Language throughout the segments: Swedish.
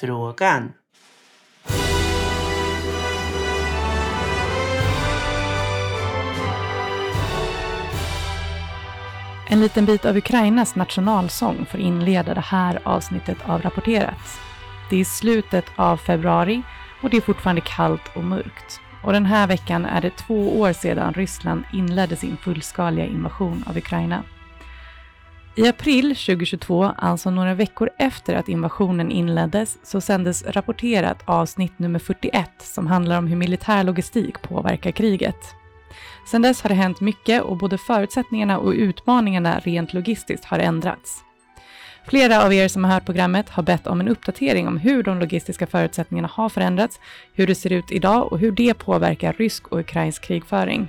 frågan. En liten bit av Ukrainas nationalsång får inleda det här avsnittet av Rapporterat. Det är slutet av februari och det är fortfarande kallt och mörkt. Och den här veckan är det två år sedan Ryssland inledde sin fullskaliga invasion av Ukraina. I april 2022, alltså några veckor efter att invasionen inleddes, så sändes Rapporterat avsnitt nummer 41 som handlar om hur militär logistik påverkar kriget. Sedan dess har det hänt mycket och både förutsättningarna och utmaningarna rent logistiskt har ändrats. Flera av er som har hört programmet har bett om en uppdatering om hur de logistiska förutsättningarna har förändrats, hur det ser ut idag och hur det påverkar rysk och ukrainsk krigföring.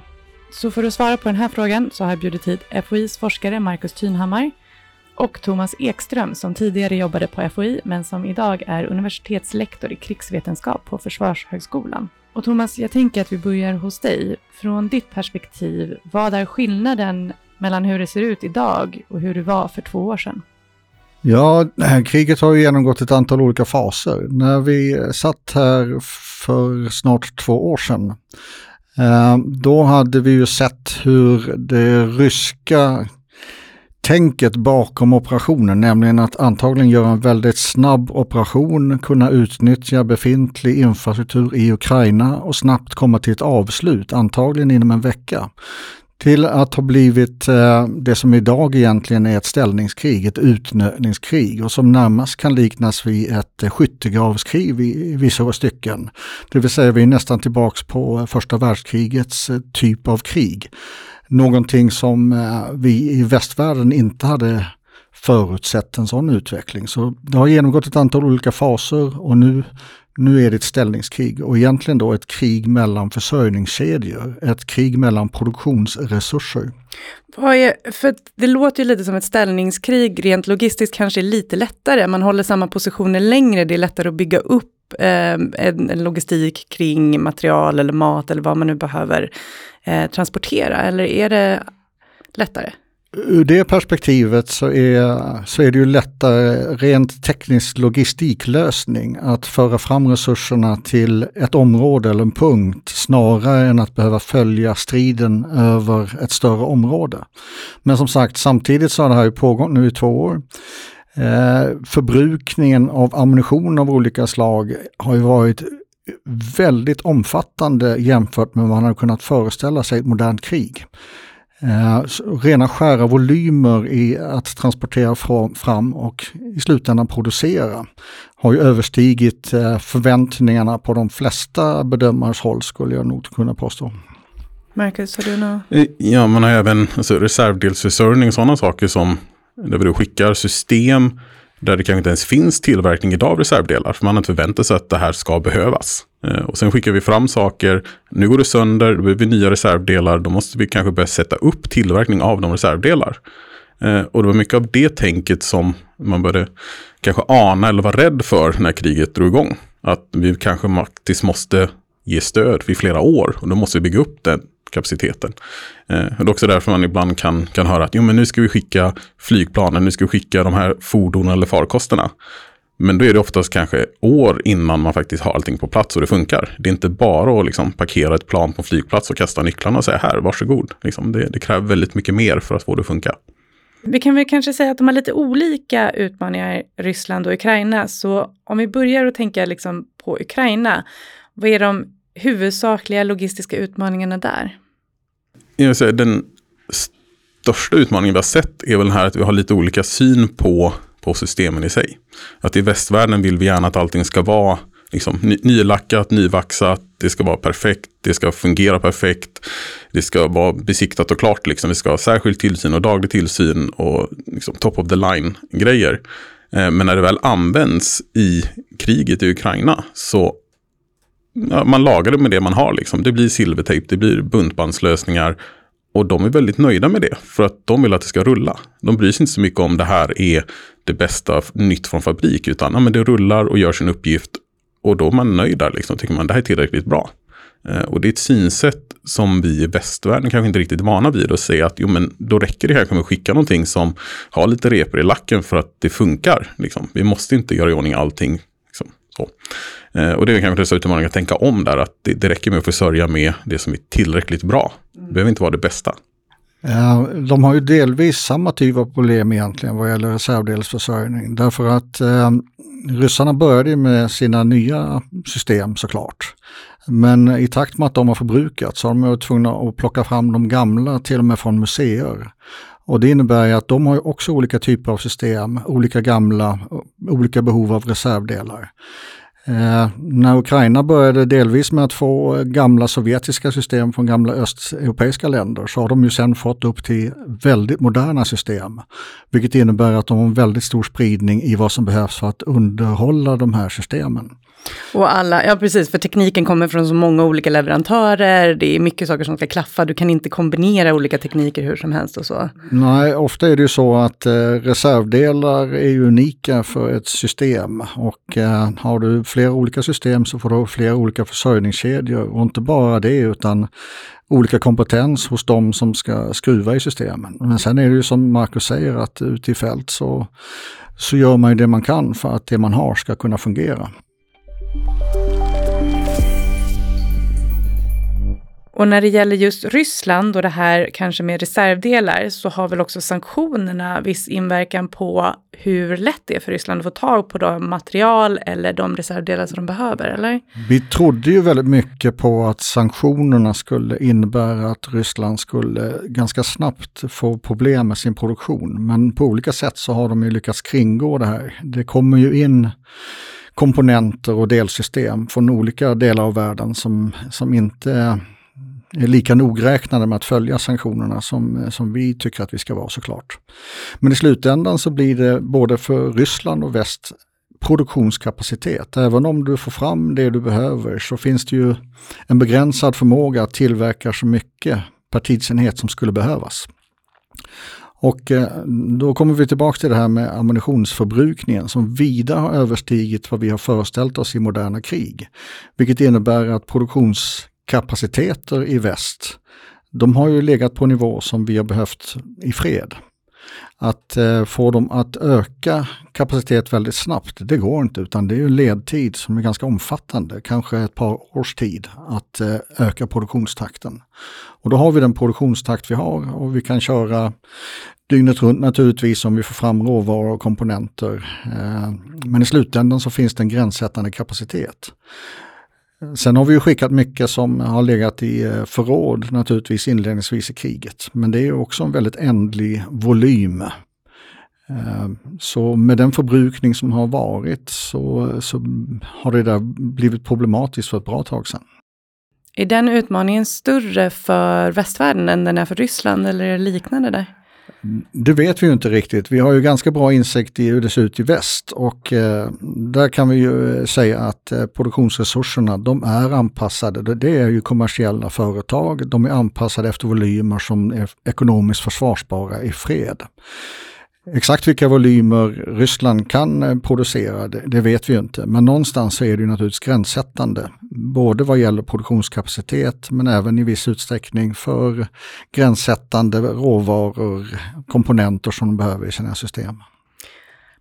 Så för att svara på den här frågan så har jag bjudit hit FOIs forskare Markus Thynhammar och Thomas Ekström som tidigare jobbade på FOI men som idag är universitetslektor i krigsvetenskap på Försvarshögskolan. Och Thomas, jag tänker att vi börjar hos dig. Från ditt perspektiv, vad är skillnaden mellan hur det ser ut idag och hur det var för två år sedan? Ja, kriget har ju genomgått ett antal olika faser. När vi satt här för snart två år sedan, Eh, då hade vi ju sett hur det ryska tänket bakom operationen, nämligen att antagligen göra en väldigt snabb operation, kunna utnyttja befintlig infrastruktur i Ukraina och snabbt komma till ett avslut, antagligen inom en vecka till att ha blivit eh, det som idag egentligen är ett ställningskrig, ett utnötningskrig och som närmast kan liknas vid ett eh, skyttegravskrig i, i vissa stycken. Det vill säga vi är nästan tillbaks på eh, första världskrigets eh, typ av krig. Någonting som eh, vi i västvärlden inte hade förutsett en sån utveckling. Så det har genomgått ett antal olika faser och nu nu är det ett ställningskrig och egentligen då ett krig mellan försörjningskedjor, ett krig mellan produktionsresurser. Är, för det låter ju lite som ett ställningskrig, rent logistiskt kanske lite lättare, man håller samma positioner längre, det är lättare att bygga upp eh, en, en, logistik kring material eller mat eller vad man nu behöver eh, transportera, eller är det lättare? Ur det perspektivet så är, så är det ju lättare rent teknisk logistiklösning att föra fram resurserna till ett område eller en punkt snarare än att behöva följa striden över ett större område. Men som sagt, samtidigt så har det här ju pågått nu i två år. Eh, förbrukningen av ammunition av olika slag har ju varit väldigt omfattande jämfört med vad man hade kunnat föreställa sig i ett modernt krig. Eh, rena skära volymer i att transportera fram och i slutändan producera har ju överstigit eh, förväntningarna på de flesta bedömares håll skulle jag nog kunna påstå. Marcus, har du något? Eh, ja, man har även alltså, reservdelsförsörjning och sådana saker som där vi skickar system där det kanske inte ens finns tillverkning idag av reservdelar. För man har inte förväntat sig att det här ska behövas. Eh, och sen skickar vi fram saker. Nu går det sönder, då behöver vi nya reservdelar. Då måste vi kanske börja sätta upp tillverkning av de reservdelar. Eh, och det var mycket av det tänket som man började kanske ana eller vara rädd för när kriget drog igång. Att vi kanske faktiskt måste ge stöd i flera år och då måste vi bygga upp den kapaciteten. Eh, det är också därför man ibland kan, kan höra att jo, men nu ska vi skicka flygplanen, nu ska vi skicka de här fordonen eller farkosterna. Men då är det oftast kanske år innan man faktiskt har allting på plats och det funkar. Det är inte bara att liksom parkera ett plan på en flygplats och kasta nycklarna och säga här, varsågod. Liksom det, det kräver väldigt mycket mer för att få det att funka. Vi kan väl kanske säga att de har lite olika utmaningar, Ryssland och Ukraina. Så om vi börjar att tänka liksom på Ukraina, vad är de huvudsakliga logistiska utmaningarna där? Jag säga, den största utmaningen vi har sett är väl den här att vi har lite olika syn på, på systemen i sig. Att i västvärlden vill vi gärna att allting ska vara liksom, ny, nylackat, nyvaxat, det ska vara perfekt, det ska fungera perfekt, det ska vara besiktat och klart. Liksom. Vi ska ha särskild tillsyn och daglig tillsyn och liksom, top of the line grejer. Eh, men när det väl används i kriget i Ukraina så ja, man lagar det med det man har. Liksom. Det blir silvertejp, det blir buntbandslösningar. Och de är väldigt nöjda med det, för att de vill att det ska rulla. De bryr sig inte så mycket om det här är det bästa nytt från fabrik, utan ja, men det rullar och gör sin uppgift. Och då är man nöjd där, liksom, tycker man det här är tillräckligt bra. Eh, och det är ett synsätt som vi i västvärlden kanske inte riktigt är vana vid att säga att jo, men då räcker det här med att skicka någonting som har lite repor i lacken för att det funkar. Liksom. Vi måste inte göra i ordning allting så. Eh, och det är kanske den utmaningen att tänka om där, att det, det räcker med att försörja med det som är tillräckligt bra. Det behöver inte vara det bästa. De har ju delvis samma typ av problem egentligen vad gäller reservdelsförsörjning. Därför att eh, ryssarna började med sina nya system såklart. Men i takt med att de har förbrukats så har de varit tvungna att plocka fram de gamla till och med från museer. Och det innebär ju att de har också olika typer av system, olika gamla, olika behov av reservdelar. Eh, när Ukraina började delvis med att få gamla sovjetiska system från gamla östeuropeiska länder så har de ju sen fått upp till väldigt moderna system. Vilket innebär att de har en väldigt stor spridning i vad som behövs för att underhålla de här systemen. Och alla, ja precis, för tekniken kommer från så många olika leverantörer, det är mycket saker som ska klaffa, du kan inte kombinera olika tekniker hur som helst och så. Nej, ofta är det ju så att eh, reservdelar är unika för ett system och eh, har du flera olika system så får du flera olika försörjningskedjor och inte bara det utan olika kompetens hos de som ska skruva i systemen. Men sen är det ju som Marcus säger att ute i fält så, så gör man ju det man kan för att det man har ska kunna fungera. Och när det gäller just Ryssland och det här kanske med reservdelar så har väl också sanktionerna viss inverkan på hur lätt det är för Ryssland att få tag på de material eller de reservdelar som de behöver, eller? Vi trodde ju väldigt mycket på att sanktionerna skulle innebära att Ryssland skulle ganska snabbt få problem med sin produktion. Men på olika sätt så har de ju lyckats kringgå det här. Det kommer ju in komponenter och delsystem från olika delar av världen som, som inte är lika nogräknade med att följa sanktionerna som, eh, som vi tycker att vi ska vara såklart. Men i slutändan så blir det både för Ryssland och väst produktionskapacitet. Även om du får fram det du behöver så finns det ju en begränsad förmåga att tillverka så mycket per tidsenhet som skulle behövas. Och eh, då kommer vi tillbaka till det här med ammunitionsförbrukningen som vida har överstigit vad vi har föreställt oss i moderna krig. Vilket innebär att kapaciteter i väst, de har ju legat på nivå som vi har behövt i fred. Att eh, få dem att öka kapacitet väldigt snabbt, det går inte utan det är ju ledtid som är ganska omfattande, kanske ett par års tid att eh, öka produktionstakten. Och då har vi den produktionstakt vi har och vi kan köra dygnet runt naturligtvis om vi får fram råvaror och komponenter. Eh, men i slutändan så finns det en gränssättande kapacitet. Sen har vi ju skickat mycket som har legat i eh, förråd naturligtvis inledningsvis i kriget. Men det är också en väldigt ändlig volym. Eh, så med den förbrukning som har varit så, så har det där blivit problematiskt för ett bra tag sedan. Är den utmaningen större för västvärlden än den är för Ryssland eller är det liknande där? Det vet vi ju inte riktigt. Vi har ju ganska bra insikt i hur det ser ut i väst och eh, där kan vi ju eh, säga att eh, produktionsresurserna de är anpassade. Det är ju kommersiella företag. De är anpassade efter volymer som är ekonomiskt försvarsbara i fred. Exakt vilka volymer Ryssland kan eh, producera, det, det, vet vi ju inte. Men någonstans så är det ju naturligtvis gränssättande. Både vad gäller produktionskapacitet men även i viss utsträckning för gränssättande råvaror, komponenter som de behöver i sina system.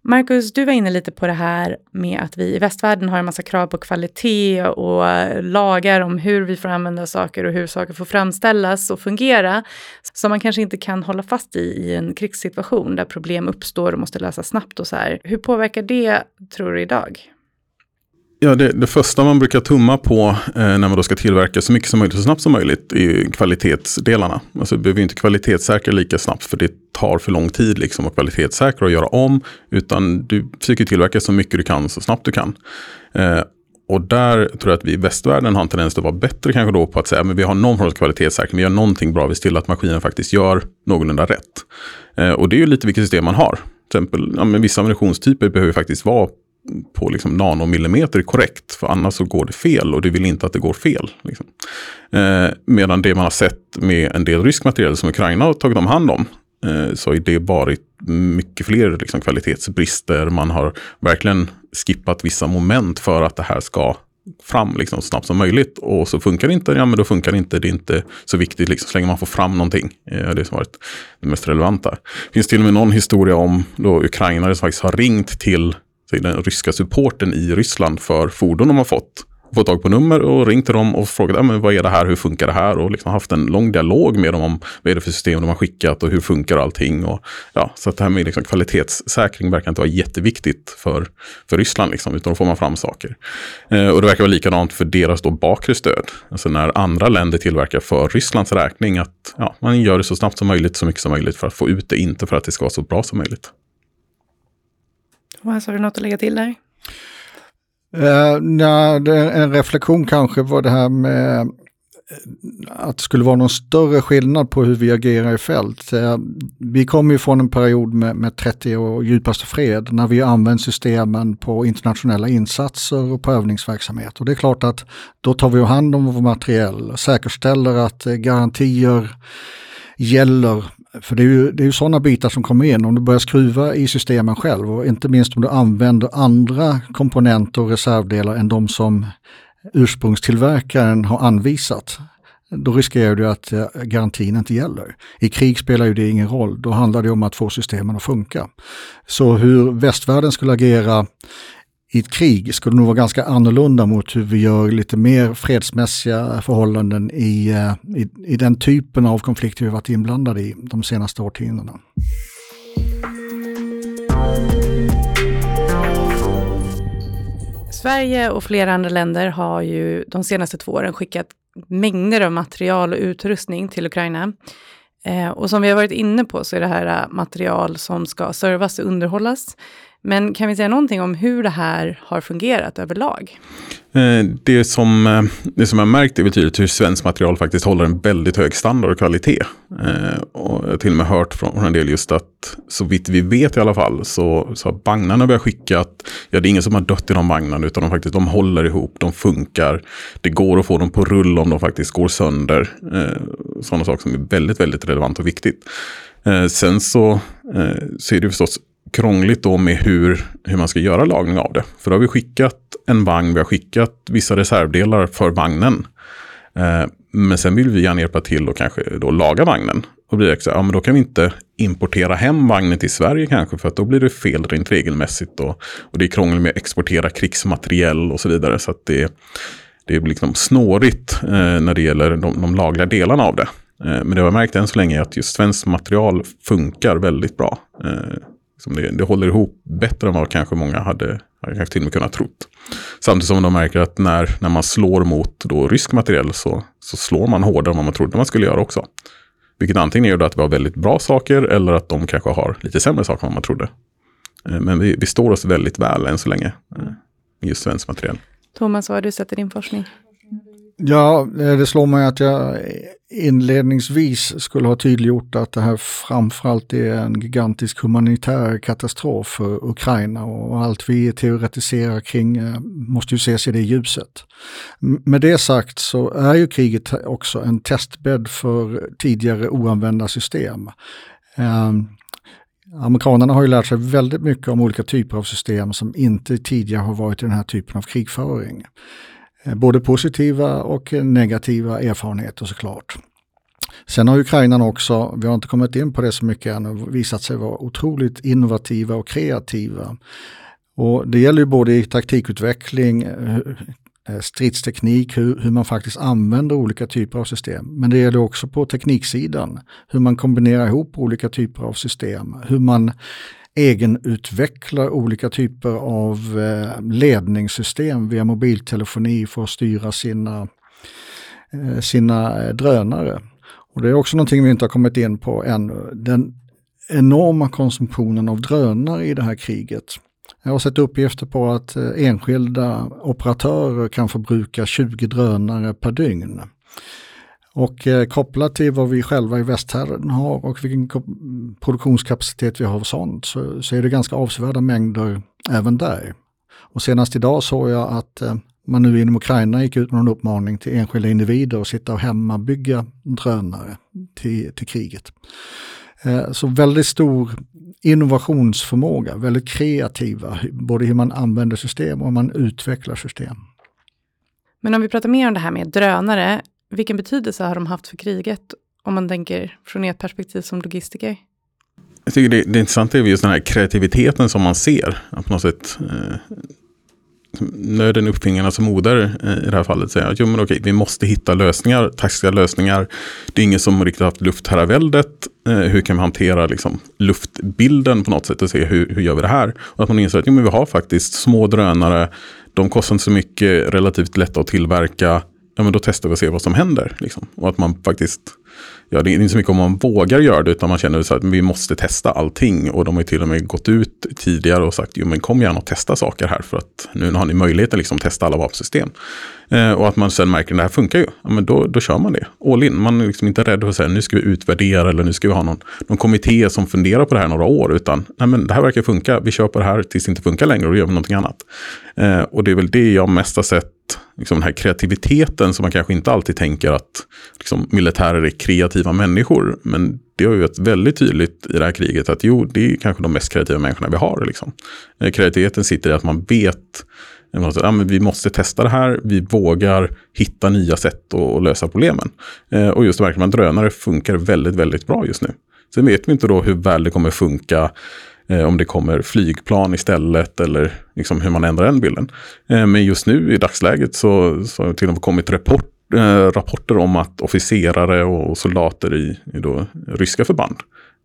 Marcus, du var inne lite på det här med att vi i västvärlden har en massa krav på kvalitet och lagar om hur vi får använda saker och hur saker får framställas och fungera. Som man kanske inte kan hålla fast i i en krigssituation där problem uppstår och måste lösas snabbt och så här. Hur påverkar det, tror du, idag? Ja, det, det första man brukar tumma på eh, när man då ska tillverka så mycket som möjligt så snabbt som möjligt är kvalitetsdelarna. Alltså, du behöver inte kvalitetssäkra lika snabbt för det tar för lång tid liksom, att kvalitetssäkra och göra om. Utan du försöker tillverka så mycket du kan så snabbt du kan. Eh, och där tror jag att vi i västvärlden har en tendens att vara bättre kanske då på att säga att vi har någon form av kvalitetssäkring, vi gör någonting bra, vi ser till att maskinen faktiskt gör någorlunda rätt. Eh, och det är ju lite vilket system man har. Till exempel, ja, men vissa ammunitionstyper behöver faktiskt vara på liksom nanomillimeter korrekt. För annars så går det fel och du vill inte att det går fel. Liksom. Eh, medan det man har sett med en del rysk material som Ukraina har tagit om hand om. Eh, så har det varit mycket fler liksom, kvalitetsbrister. Man har verkligen skippat vissa moment för att det här ska fram liksom, så snabbt som möjligt. Och så funkar det inte, ja men då funkar det inte. Det är inte så viktigt liksom, så länge man får fram någonting. Eh, det är det som varit det mest relevanta. Det finns till och med någon historia om då ukrainare som faktiskt har ringt till säg, den ryska supporten i Ryssland för fordon de har fått fått tag på nummer och ringt till dem och frågat men vad är det här, hur funkar det här och liksom haft en lång dialog med dem om vad är det för system de har skickat och hur funkar allting. Och, ja, så att det här med liksom kvalitetssäkring verkar inte vara jätteviktigt för, för Ryssland, liksom, utan då får man fram saker. Eh, och det verkar vara likadant för deras då bakre stöd. Alltså när andra länder tillverkar för Rysslands räkning, att ja, man gör det så snabbt som möjligt, så mycket som möjligt för att få ut det, inte för att det ska vara så bra som möjligt. Thomas, har du något att lägga till där? Eh, uh, nej, en reflektion kanske var det här med eh, att det skulle vara någon större skillnad på hur vi agerar i fält. Eh, vi kommer ju från en period med, med 30 år djupaste fred när vi använt systemen på internationella insatser och på övningsverksamhet. Och det är klart att då tar vi hand om vår materiell, säkerställer att garantier gäller för det är ju, det är ju sådana bitar som kommer in om du börjar skruva i systemen själv och inte minst om du använder andra komponenter och reservdelar än de som ursprungstillverkaren har anvisat. Då riskerar du att eh, garantin inte gäller. I krig spelar ju det ingen roll, då handlar det om att få systemen att funka. Så hur västvärlden skulle agera i ett krig skulle nog vara ganska annorlunda mot hur vi gör lite mer fredsmässiga förhållanden i, eh, i, i den typen av konflikter vi varit inblandade i de senaste årtiondena. Sverige och flera andra länder har ju de senaste två åren skickat mängder av material och utrustning till Ukraina. Eh, och som vi har varit inne på så är det här material som ska servas och underhållas. Men kan vi säga någonting om hur det här har fungerat överlag? Eh, det som, eh, det som jag märkt är betydligt hur svenskt material faktiskt håller en väldigt hög standard och kvalitet. Eh, och jag har till och med hört från en del just att så vitt vi vet i alla fall så, så har vagnarna vi har skickat, ja det är ingen som har dött i de vagnarna utan de, faktiskt, de håller ihop, de funkar. Det går att få dem på rull om de faktiskt går sönder. Sådana saker som är väldigt, väldigt relevant och viktigt. Sen så, så är det förstås krångligt då med hur, hur man ska göra lagning av det. För då har vi skickat en vagn, vi har skickat vissa reservdelar för vagnen. Eh, men sen vill vi gärna hjälpa till och kanske då laga vagnen. Och blir det så, ja, men då kan vi inte importera hem vagnen till Sverige kanske för att då blir det fel rent regelmässigt. Och, och det är krångligt med att exportera krigsmateriell och så vidare. Så att det, det blir liksom snårigt eh, när det gäller de, de lagliga delarna av det. Eh, men det har jag märkt än så länge är att just svenskt material funkar väldigt bra. Eh, Liksom det, det håller ihop bättre än vad kanske många hade, hade kanske till och med kunnat trott. Samtidigt som de märker att när, när man slår mot då rysk materiell så, så slår man hårdare än vad man trodde man skulle göra också. Vilket antingen gör att vi har väldigt bra saker eller att de kanske har lite sämre saker än vad man trodde. Eh, men vi, vi står oss väldigt väl än så länge. Eh, just svensk materiell. Thomas, vad har du sett i din forskning? Ja, eh, det slår mig att jag inledningsvis skulle ha tydliggjort att det här framförallt är en gigantisk humanitär katastrof för Ukraina och allt vi teoretiserar kring eh, måste ju ses i det ljuset. Med det sagt så är ju kriget också en testbädd för tidigare oanvända system. Eh, amerikanerna har ju lärt sig väldigt mycket om olika typer av system som inte tidigare har varit i den här typen av krigföring. Eh, både positiva och negativa erfarenheter såklart. Sen har Ukraina också, vi har inte kommit in på det så mycket ännu, visat sig vara otroligt innovativa och kreativa. Och det gäller ju både i taktikutveckling, eh, eh, stridsteknik, hur, hur, man faktiskt använder olika typer av system. Men det gäller också på tekniksidan, hur man kombinerar ihop olika typer av system, hur man egenutvecklar olika typer av eh, ledningssystem via mobiltelefoni för att styra sina, eh, sina eh, drönare. Och det är också någonting vi inte har kommit in på ännu. Den enorma konsumtionen av drönare i det här kriget. Jag har sett uppgifter på att enskilda operatörer kan förbruka 20 drönare per dygn. Och eh, kopplat till vad vi själva i västherren har och vilken produktionskapacitet vi har av sånt så, så, är det ganska avsevärda mängder även där. Och senast idag såg jag att eh, man nu inom Ukraina gick ut med en uppmaning till enskilda individer att sitta och hemmabygga drönare till, till kriget. Eh, så väldigt stor innovationsförmåga, väldigt kreativa, både hur man använder system och hur man utvecklar system. Men om vi pratar mer om det här med drönare, vilken betydelse har de haft för kriget om man tänker från ert perspektiv som logistiker? Jag tycker det, det intressanta är just den här kreativiteten som man ser. Att på något sätt, eh, nöden uppfinningarnas moder eh, i det här fallet säger att jo, men okej, vi måste hitta lösningar, taktiska lösningar. Det är ingen som riktigt haft luftherraväldet. Eh, hur kan vi hantera liksom, luftbilden på något sätt och se hur, hur gör vi det här? Och att man inser att jo, men vi har faktiskt små drönare, de kostar inte så mycket, relativt lätta att tillverka. Ja, men då testar vi och ser vad som händer. Liksom. Och att man faktiskt ja, det är inte så mycket om man vågar göra det, utan man känner så att vi måste testa allting. Och de har ju till och med gått ut tidigare och sagt, jo men kom gärna och testa saker här, för att nu har ni möjligheten liksom att testa alla vapensystem. Eh, och att man sen märker att det här funkar ju, ja, men då, då kör man det. All in, man är liksom inte rädd för att säga, nu ska vi utvärdera eller nu ska vi ha någon, någon kommitté som funderar på det här några år, utan nej men det här verkar funka, vi kör på det här tills det inte funkar längre och då gör vi någonting annat. Eh, och det är väl det jag mest har sett liksom den här kreativiteten som man kanske inte alltid tänker att liksom, militärer är kreativa människor. Men det har ju varit väldigt tydligt i det här kriget att jo, det är kanske de mest kreativa människorna vi har. Liksom. Eh, kreativiteten sitter i att man vet eh, att ja, vi måste testa det här, vi vågar hitta nya sätt att, lösa problemen. Eh, och just det verkligen, drönare funkar väldigt, väldigt bra just nu. Sen vet vi inte då hur väl det kommer funka Eh, om det kommer flygplan istället eller liksom hur man ändrar den bilden. Eh, men just nu i dagsläget så, så har det till och med kommit rapport, eh, rapporter om att officerare och soldater i, i då, ryska förband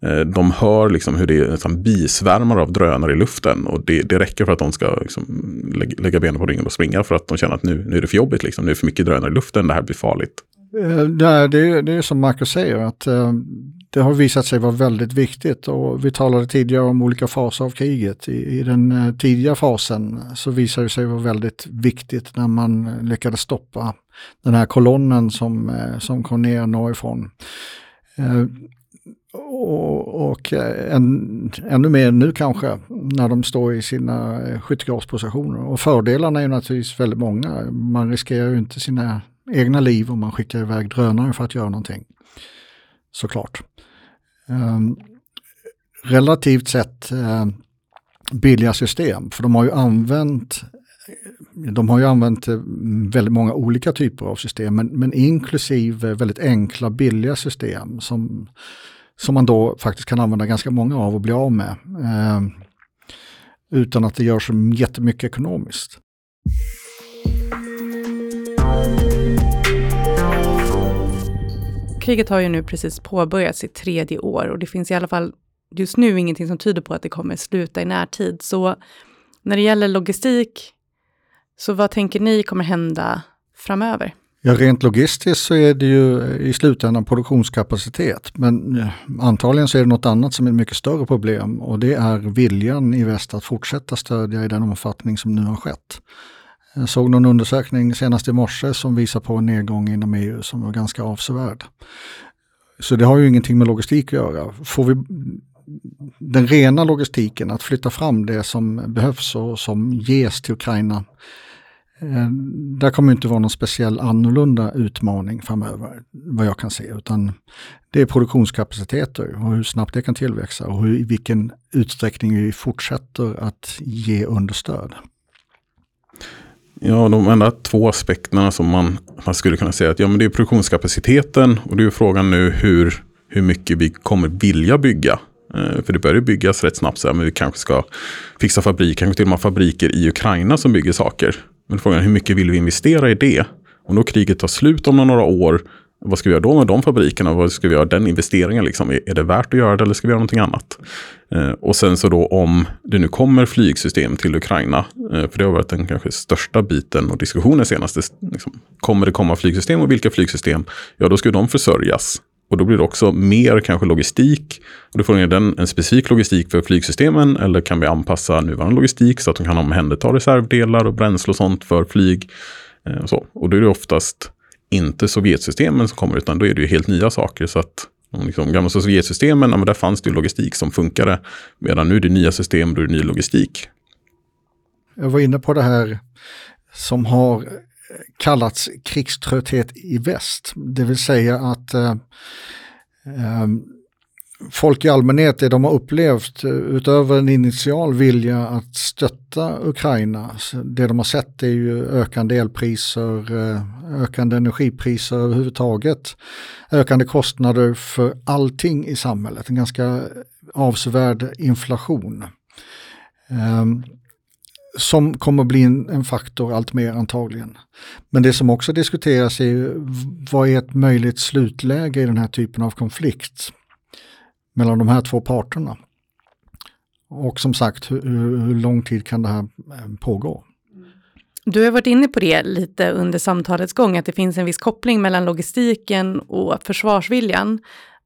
eh, de hör liksom hur det är liksom bisvärmar av drönare i luften och det, det räcker för att de ska liksom lägga, lägga benen på ryggen och springa för att de känner att nu, nu är det för jobbigt, liksom. nu är det för mycket drönare i luften, det här blir farligt. Eh, det, det, det är som Marcus säger, att det har visat sig vara väldigt viktigt och vi talade tidigare om olika faser av kriget. I, i den eh, tidiga fasen så visade det sig vara väldigt viktigt när man eh, lyckades stoppa den här kolonnen som, eh, som kom ner norrifrån. Eh, och, och en, ännu mer nu kanske när de står i sina skyttegravspositioner. Och fördelarna är naturligtvis väldigt många. Man riskerar ju inte sina egna liv om man skickar iväg drönare för att göra någonting. Såklart. Ehm, relativt sett ehm, billiga system, för de har ju använt de har ju använt eh, väldigt många olika typer av system, men, men inklusive väldigt enkla, billiga system som, som man då faktiskt kan använda ganska många av och bli av med. Eh, utan att det gör så jättemycket ekonomiskt. Kriget har ju nu precis påbörjat sitt tredje år och det finns i alla fall just nu ingenting som tyder på att det kommer sluta i närtid. Så när det gäller logistik, så vad tänker ni kommer hända framöver? Ja, rent logistiskt så är det ju i slutändan produktionskapacitet. Men eh, antagligen så är det något annat som är ett mycket större problem och det är viljan i väst att fortsätta stödja i den omfattning som nu har skett. Jag såg någon undersökning senast i morse som visar på en nedgång inom EU som var ganska avsevärd. Så det har ju ingenting med logistik att göra. Får vi den rena logistiken, att flytta fram det som behövs och som ges till Ukraina, eh, där kommer inte vara någon speciell annorlunda utmaning framöver, vad jag kan se, utan det är produktionskapaciteter och hur snabbt det kan tillväxa och hur, i vilken utsträckning vi fortsätter att ge understöd. Ja, de enda två aspekterna som man, man skulle kunna säga att ja, men det är produktionskapaciteten och det är frågan nu hur, hur mycket vi kommer vilja bygga. Eh, för det börjar byggas rätt snabbt, så här, men vi kanske ska fixa fabriker, kanske till och med fabriker i Ukraina som bygger saker. Men frågan är hur mycket vill vi investera i det? Om då kriget tar slut om några år, vad ska vi göra då med de fabrikerna? Vad ska vi göra den investeringen? Liksom? Är det värt att göra det eller ska vi göra någonting annat? Eh, och sen så då om det nu kommer flygsystem till Ukraina, eh, för det har varit den kanske största biten och diskussionen senaste, liksom, kommer det komma flygsystem och vilka flygsystem? Ja, då ska de försörjas. Och då blir det också mer kanske logistik. Och då får den en specifik logistik för flygsystemen eller kan vi anpassa nuvarande logistik så att de kan omhänderta reservdelar och bränsle och sånt för flyg. Eh, och, så. och då är det oftast inte Sovjetsystemen som kommer, utan då är det ju helt nya saker. Så att de liksom, gamla Sovjetsystemen, ja, där fanns det ju logistik som funkade. Medan nu är det nya system, då är det ny logistik. Jag var inne på det här som har eh, kallats krigströtthet i väst. Det vill säga att eh, eh, folk i allmänhet, det de har upplevt eh, utöver en initial vilja att stötta Ukraina, det de har sett är ju ökande elpriser, eh, ökande energipriser överhuvudtaget, ökande kostnader för allting i samhället, en ganska avsevärd inflation. Um, som kommer bli en, en, faktor allt mer antagligen. Men det som också diskuteras är vad är ett möjligt slutläge i den här typen av konflikt mellan de här två parterna. Och som sagt, hur, hur lång tid kan det här eh, pågå? Du har varit inne på det lite under samtalets gång, att det finns en viss koppling mellan logistiken och försvarsviljan.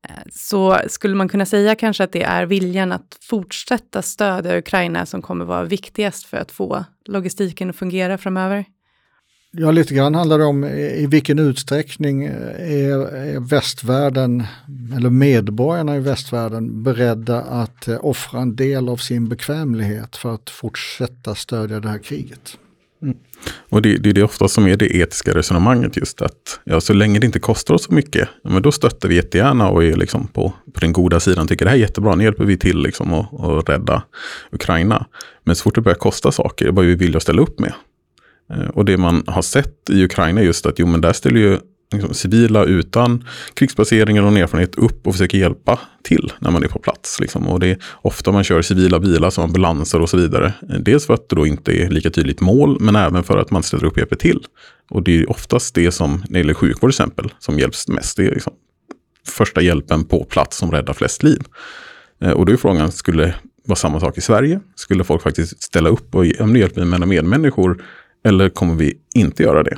Eh, så skulle man kunna säga kanske att det är viljan att fortsätta stödja Ukraina som kommer vara viktigast för att få logistiken att fungera framöver? Ja, lite grann handlar det om i vilken utsträckning eh, är, är västvärlden, eller medborgarna i västvärlden, beredda att eh, offra en del av sin bekvämlighet för att fortsätta stödja det här kriget. Mm. Och det, det är det ofta som är det etiska resonemanget just att ja, så länge det inte kostar oss så mycket, ja, men då stöttar vi jättegärna och är liksom på, på den goda sidan, tycker det här är jättebra, nu hjälper vi till liksom och, och rädda Ukraina. Men så fort det börjar kosta saker, vad vi vill ställa upp med. Eh, och det man har sett i Ukraina är just att jo, men där ställer ju liksom, civila utan krigsbaseringar och erfarenhet upp och försöker hjälpa till när man är på plats. Liksom. Och det är ofta man kör civila bilar som ambulanser och så vidare. Eh, dels för att det då inte är lika tydligt mål, men även för att man ställer upp och hjälper till. Och det är oftast det som, när det gäller sjukvård till exempel, som hjälps mest. Det är liksom första hjälpen på plats som räddar flest liv. Eh, och då är frågan, skulle vara samma sak i Sverige? Skulle folk faktiskt ställa upp och hjälpa mina medmänniskor eller kommer vi inte göra det?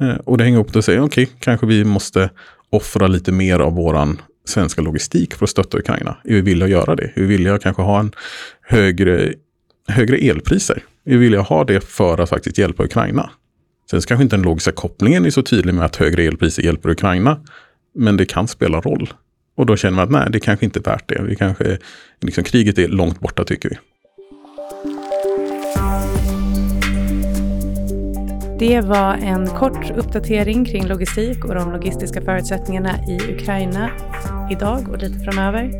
Eh, och det hänger ihop och säger, okej, okay, kanske vi måste offra lite mer av våran svenska logistik för att stötta Ukraina. Är vi villiga att göra det? Är vi villiga att kanske ha en högre, högre elpriser? Är vi villiga att ha det för att faktiskt hjälpa Ukraina? Sen kanske inte den logiska kopplingen är så tydlig med att högre elpriser hjälper Ukraina. Men det kan spela roll. Och då känner man att nej, det kanske inte är värt det. Vi kanske, liksom, kriget är långt borta tycker vi. Det var en kort uppdatering kring logistik och de logistiska förutsättningarna i Ukraina idag och lite framöver.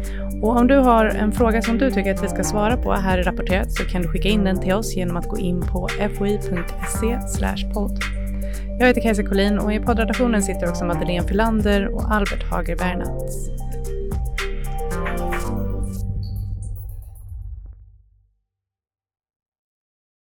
Och om du har en fråga som du tycker att vi ska svara på här i Rapporterat så kan du skicka in den till oss genom att gå in på foi.se podd. Jag heter Kajsa Collin och i poddredaktionen sitter också Madeleine Filander och Albert Hager Bernats.